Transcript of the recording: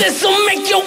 This'll make your